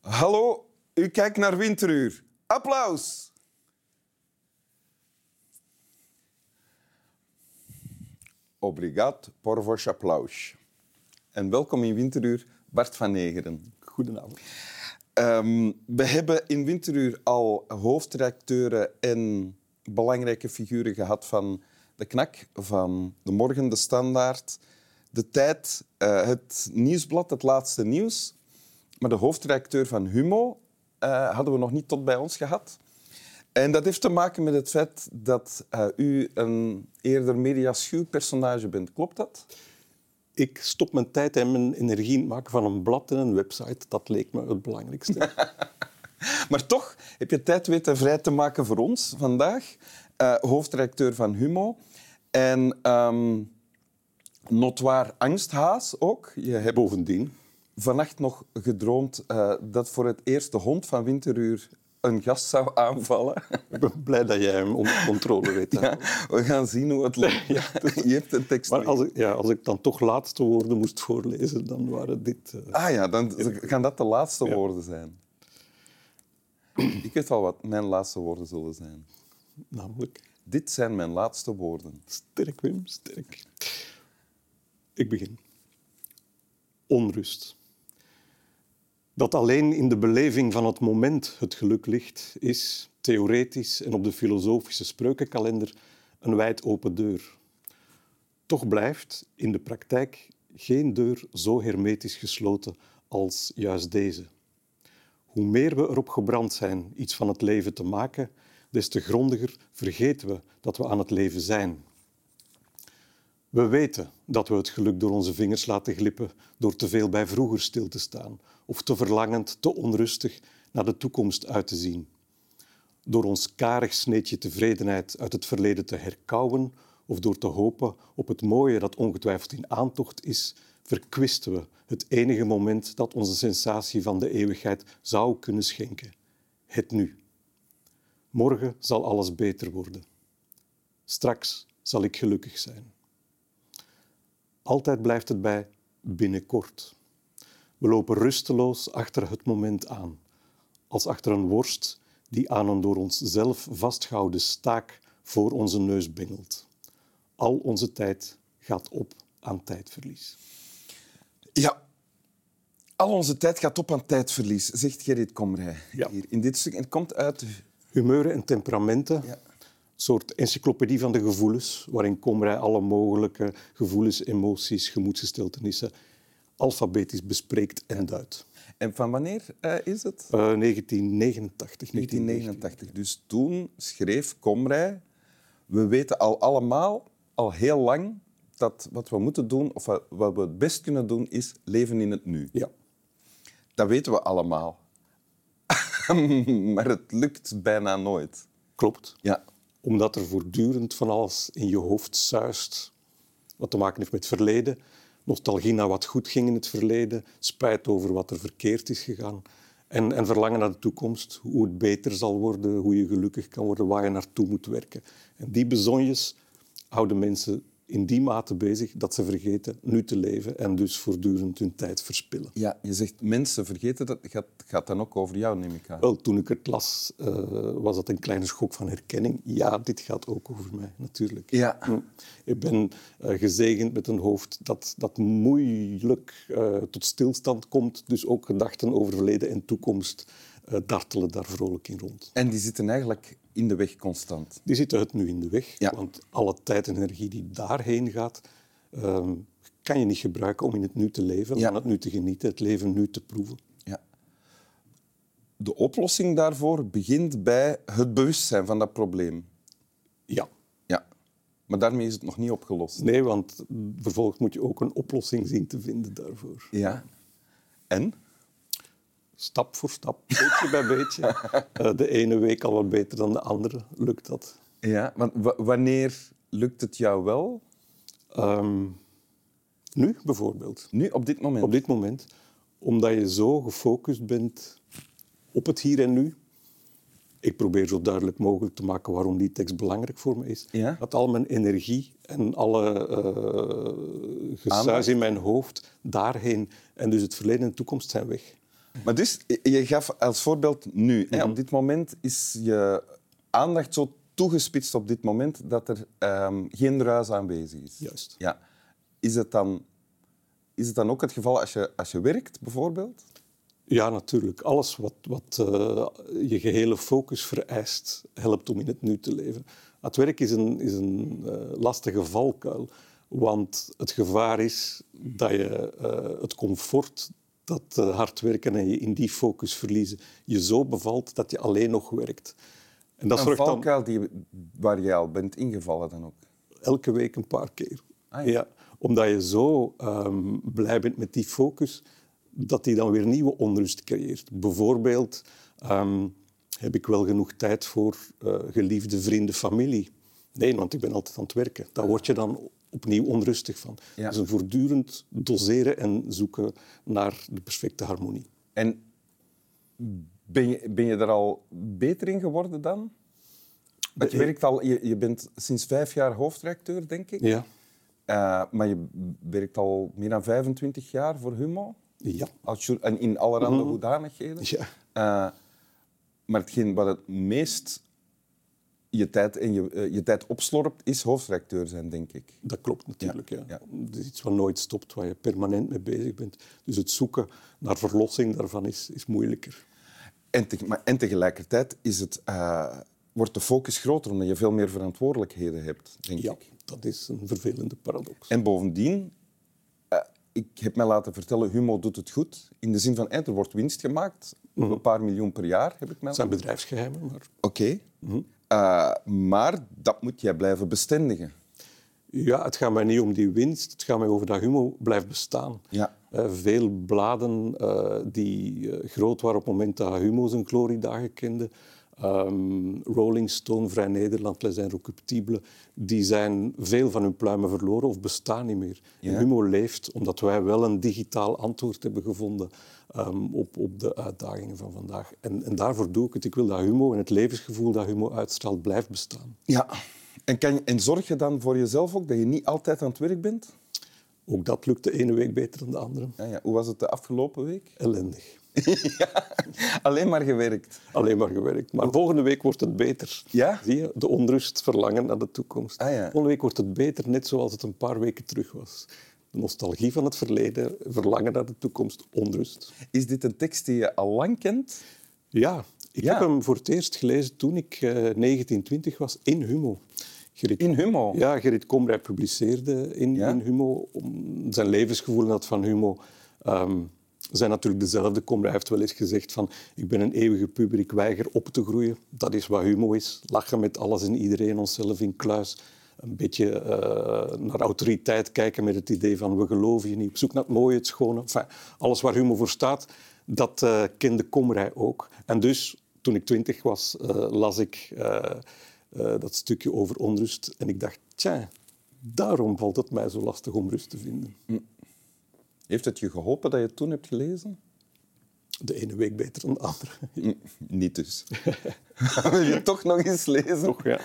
Hallo, u kijkt naar Winteruur. Applaus! Obrigat por vos applaus. En welkom in Winteruur, Bart van Negeren. Goedenavond. Um, we hebben in Winteruur al hoofdredacteuren en belangrijke figuren gehad van de Knak, van De Morgen, De Standaard, De Tijd, uh, het Nieuwsblad, Het Laatste Nieuws. Maar de hoofdredacteur van Humo uh, hadden we nog niet tot bij ons gehad. En dat heeft te maken met het feit dat uh, u een eerder mediaschuw personage bent. Klopt dat? Ik stop mijn tijd en mijn energie in het maken van een blad en een website. Dat leek me het belangrijkste. maar toch heb je tijd weten vrij te maken voor ons vandaag. Uh, hoofdredacteur van Humo. En um, notwaar angsthaas ook. Je hebt bovendien vannacht nog gedroomd uh, dat voor het eerst de hond van Winteruur een gast zou aanvallen. Ik ben blij dat jij hem onder controle weet. Ja, we gaan zien hoe het loopt. Ja, je hebt een tekst. Maar als ik, ja, als ik dan toch laatste woorden moest voorlezen, dan waren dit... Uh... Ah ja, dan gaan dat de laatste ja. woorden zijn. Ik weet al wat mijn laatste woorden zullen zijn. Namelijk? Dit zijn mijn laatste woorden. Sterk, Wim, sterk. Ik begin. Onrust. Dat alleen in de beleving van het moment het geluk ligt, is theoretisch en op de filosofische spreukenkalender een wijd open deur. Toch blijft in de praktijk geen deur zo hermetisch gesloten als juist deze. Hoe meer we erop gebrand zijn iets van het leven te maken, des te grondiger vergeten we dat we aan het leven zijn. We weten dat we het geluk door onze vingers laten glippen door te veel bij vroeger stil te staan of te verlangend, te onrustig naar de toekomst uit te zien. Door ons karig sneetje tevredenheid uit het verleden te herkauwen of door te hopen op het mooie dat ongetwijfeld in aantocht is, verkwisten we het enige moment dat onze sensatie van de eeuwigheid zou kunnen schenken. Het nu. Morgen zal alles beter worden. Straks zal ik gelukkig zijn. Altijd blijft het bij binnenkort. We lopen rusteloos achter het moment aan, als achter een worst die aan een door ons zelf vastgehouden staak voor onze neus bengelt. Al onze tijd gaat op aan tijdverlies. Ja, al onze tijd gaat op aan tijdverlies, zegt Gerrit Komrij ja. hier in dit stuk. En het komt uit... Humeuren en temperamenten. Ja soort encyclopedie van de gevoelens, waarin Komrij alle mogelijke gevoelens, emoties, gemoedsgesteltenissen alfabetisch bespreekt en duidt. En van wanneer uh, is het? Uh, 1989. 1989. Dus toen schreef Komrij... We weten al allemaal, al heel lang, dat wat we moeten doen, of wat we het best kunnen doen, is leven in het nu. Ja. Dat weten we allemaal. maar het lukt bijna nooit. Klopt. Ja omdat er voortdurend van alles in je hoofd zuist, wat te maken heeft met het verleden. Nostalgie naar wat goed ging in het verleden, spijt over wat er verkeerd is gegaan. En, en verlangen naar de toekomst, hoe het beter zal worden, hoe je gelukkig kan worden, waar je naartoe moet werken. En die bezonjes houden mensen in die mate bezig dat ze vergeten nu te leven en dus voortdurend hun tijd verspillen. Ja, je zegt mensen vergeten, dat gaat, gaat dan ook over jou, neem ik aan. Wel, toen ik het las, uh, was dat een kleine schok van herkenning. Ja, dit gaat ook over mij, natuurlijk. Ja. Hm. Ik ben uh, gezegend met een hoofd dat, dat moeilijk uh, tot stilstand komt, dus ook gedachten over verleden en toekomst dartelen daar vrolijk in rond. En die zitten eigenlijk in de weg constant. Die zitten het nu in de weg, ja. want alle tijd en energie die daarheen gaat, uh, kan je niet gebruiken om in het nu te leven, ja. van het nu te genieten, het leven nu te proeven. Ja. De oplossing daarvoor begint bij het bewustzijn van dat probleem. Ja. Ja. Maar daarmee is het nog niet opgelost. Nee, want vervolgens moet je ook een oplossing zien te vinden daarvoor. Ja. En? Stap voor stap, beetje bij beetje. Uh, de ene week al wat beter dan de andere lukt dat. Ja, want wanneer lukt het jou wel? Um, nu bijvoorbeeld. Nu, op dit moment? Op dit moment. Omdat je zo gefocust bent op het hier en nu. Ik probeer zo duidelijk mogelijk te maken waarom die tekst belangrijk voor me is. Ja? Dat al mijn energie en alle uh, gesuis in mijn hoofd daarheen en dus het verleden en de toekomst zijn weg. Maar dus, je gaf als voorbeeld nu. hè, op dit moment is je aandacht zo toegespitst op dit moment dat er ehm, geen ruis aanwezig is. Juist. Ja. Is het dan, is het dan ook het geval als je, als je werkt, bijvoorbeeld? Ja, natuurlijk. Alles wat, wat eh, je gehele focus vereist, helpt om in het nu te leven. Het werk is een, is een eh, lastige valkuil, want het gevaar is dat je eh, het comfort dat eh, hard werken en je in die focus verliezen, je zo bevalt dat je alleen nog werkt. En dat Een zorgt dan valkuil die, waar jij al bent ingevallen dan ook. elke week een paar keer. Ah, ja. ja. omdat je zo ehm, blij bent met die focus, dat die dan weer nieuwe onrust creëert. Bijvoorbeeld ehm, heb ik wel genoeg tijd voor eh, geliefde vrienden, familie. Nee, want ik ben altijd aan het werken. Daar word je dan opnieuw onrustig van. Ja. Dus een voortdurend doseren en zoeken naar de perfecte harmonie. En ben je, ben je er al beter in geworden dan? Want je, werkt al, je, je bent sinds vijf jaar hoofdredacteur, denk ik. Ja. Eh, maar je werkt al meer dan 25 jaar voor Humo. Ja. Als en in allerhande hoedanigheden. Ja. Eh, maar hetgeen wat het meest je tijd, en je, eh, je tijd opslorpt, is hoofdredacteur zijn, denk ik. Dat klopt natuurlijk. Ja. Ja. Het is iets wat nooit stopt, waar je permanent mee bezig bent. Dus het zoeken naar verlossing daarvan is, is moeilijker. En, te- maar, en tegelijkertijd is het, eh, wordt de focus groter, omdat je veel meer verantwoordelijkheden hebt, denk Ja, ik. dat is een vervelende paradox. En bovendien, eh, ik heb mij laten vertellen, Humo doet het goed. In de zin van, er wordt winst gemaakt. Een paar miljoen per jaar, heb ik mij Het zijn bedrijfsgeheimen, maar Oké. Eh, maar dat moet jij blijven bestendigen. ja, het gaat mij niet om die winst. Het gaat mij over dat Humo blijft bestaan. Ja. Eh, veel bladen eh, die groot waren op het moment dat Humo zijn gloriedagen kende. Ehm, Rolling Stone, Vrij Nederland, Les Inrecuptibles, die zijn veel van hun pluimen verloren of bestaan niet meer. En Ja. Humo leeft omdat wij wel een digitaal antwoord hebben gevonden ehm, op, op de uitdagingen van vandaag. En, en daarvoor doe ik het. Ik wil dat Humo en het levensgevoel dat Humo uitstraalt blijft bestaan. Ja. En, kan en zorg je dan voor jezelf ook dat je niet altijd aan het werk bent? Ook dat lukt de ene week beter dan de andere. Ja, ja. Hoe was het de afgelopen week? Ellendig. Alleen maar gewerkt. Alleen maar gewerkt. Maar volgende week wordt het beter. Ja? Zie je? De onrust, verlangen naar de toekomst. Ah, ja. Volgende week wordt het beter, net zoals het een paar weken terug was. De nostalgie van het verleden, verlangen naar de toekomst, onrust. Is dit een tekst die je al lang kent? Ja, ik Ja. heb hem voor het eerst gelezen toen ik eh 1920 was in Humo. Gerrit, In Humo? Ja, Gerrit Komrij publiceerde in, Ja? in Humo. Om zijn levensgevoel en dat van Humo zijn natuurlijk dezelfde. Komrij heeft wel eens gezegd van ik ben een eeuwige puber, weiger op te groeien. Dat is wat Humo is. Lachen met alles en iedereen, onszelf in kluis. Een beetje eh, naar autoriteit kijken met het idee van we geloven je niet. Op zoek naar het mooie, het schone. Enfin, alles waar Humo voor staat, dat eh, kende Komrij ook. En dus, toen ik twintig was, eh, las ik dat stukje over onrust. En ik dacht, tja, daarom valt het mij zo lastig om rust te vinden. Heeft het je geholpen dat je het toen hebt gelezen? De ene week beter dan de andere. Niet dus. Wil je toch nog eens lezen? Toch, ja.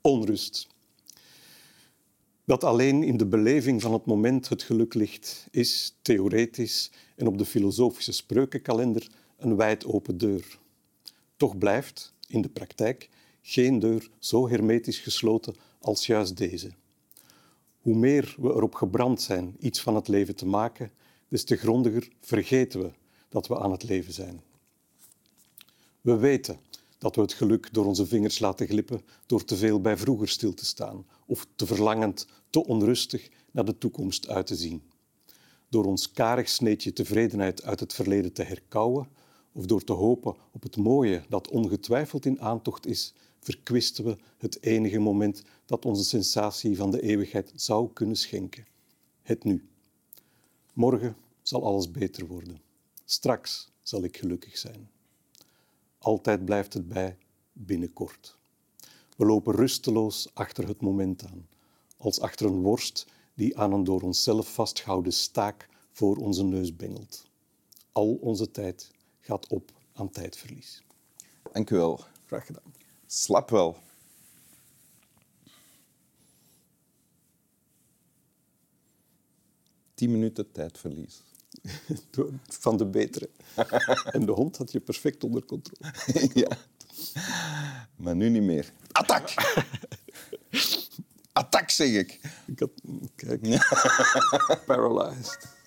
Onrust. Dat alleen in de beleving van het moment het geluk ligt, is theoretisch en op de filosofische spreukenkalender een wijd open deur. Toch blijft, in de praktijk, geen deur zo hermetisch gesloten als juist deze. Hoe meer we erop gebrand zijn iets van het leven te maken, des te grondiger vergeten we dat we aan het leven zijn. We weten dat we het geluk door onze vingers laten glippen door te veel bij vroeger stil te staan of te verlangend, te onrustig naar de toekomst uit te zien. Door ons karig sneetje tevredenheid uit het verleden te herkauwen of door te hopen op het mooie dat ongetwijfeld in aantocht is, verkwisten we het enige moment dat onze sensatie van de eeuwigheid zou kunnen schenken. Het nu. Morgen zal alles beter worden. Straks zal ik gelukkig zijn. Altijd blijft het bij binnenkort. We lopen rusteloos achter het moment aan, als achter een worst die aan een door onszelf vastgehouden staak voor onze neus bengelt. Al onze tijd gaat op aan tijdverlies. Dank u wel. Graag gedaan. Slap wel. tien minuten tijdverlies. Van de betere. en de hond had je perfect onder controle. ja. Maar nu niet meer. Attack! Attack, zeg ik. Ik had... Kijk. Paralyzed.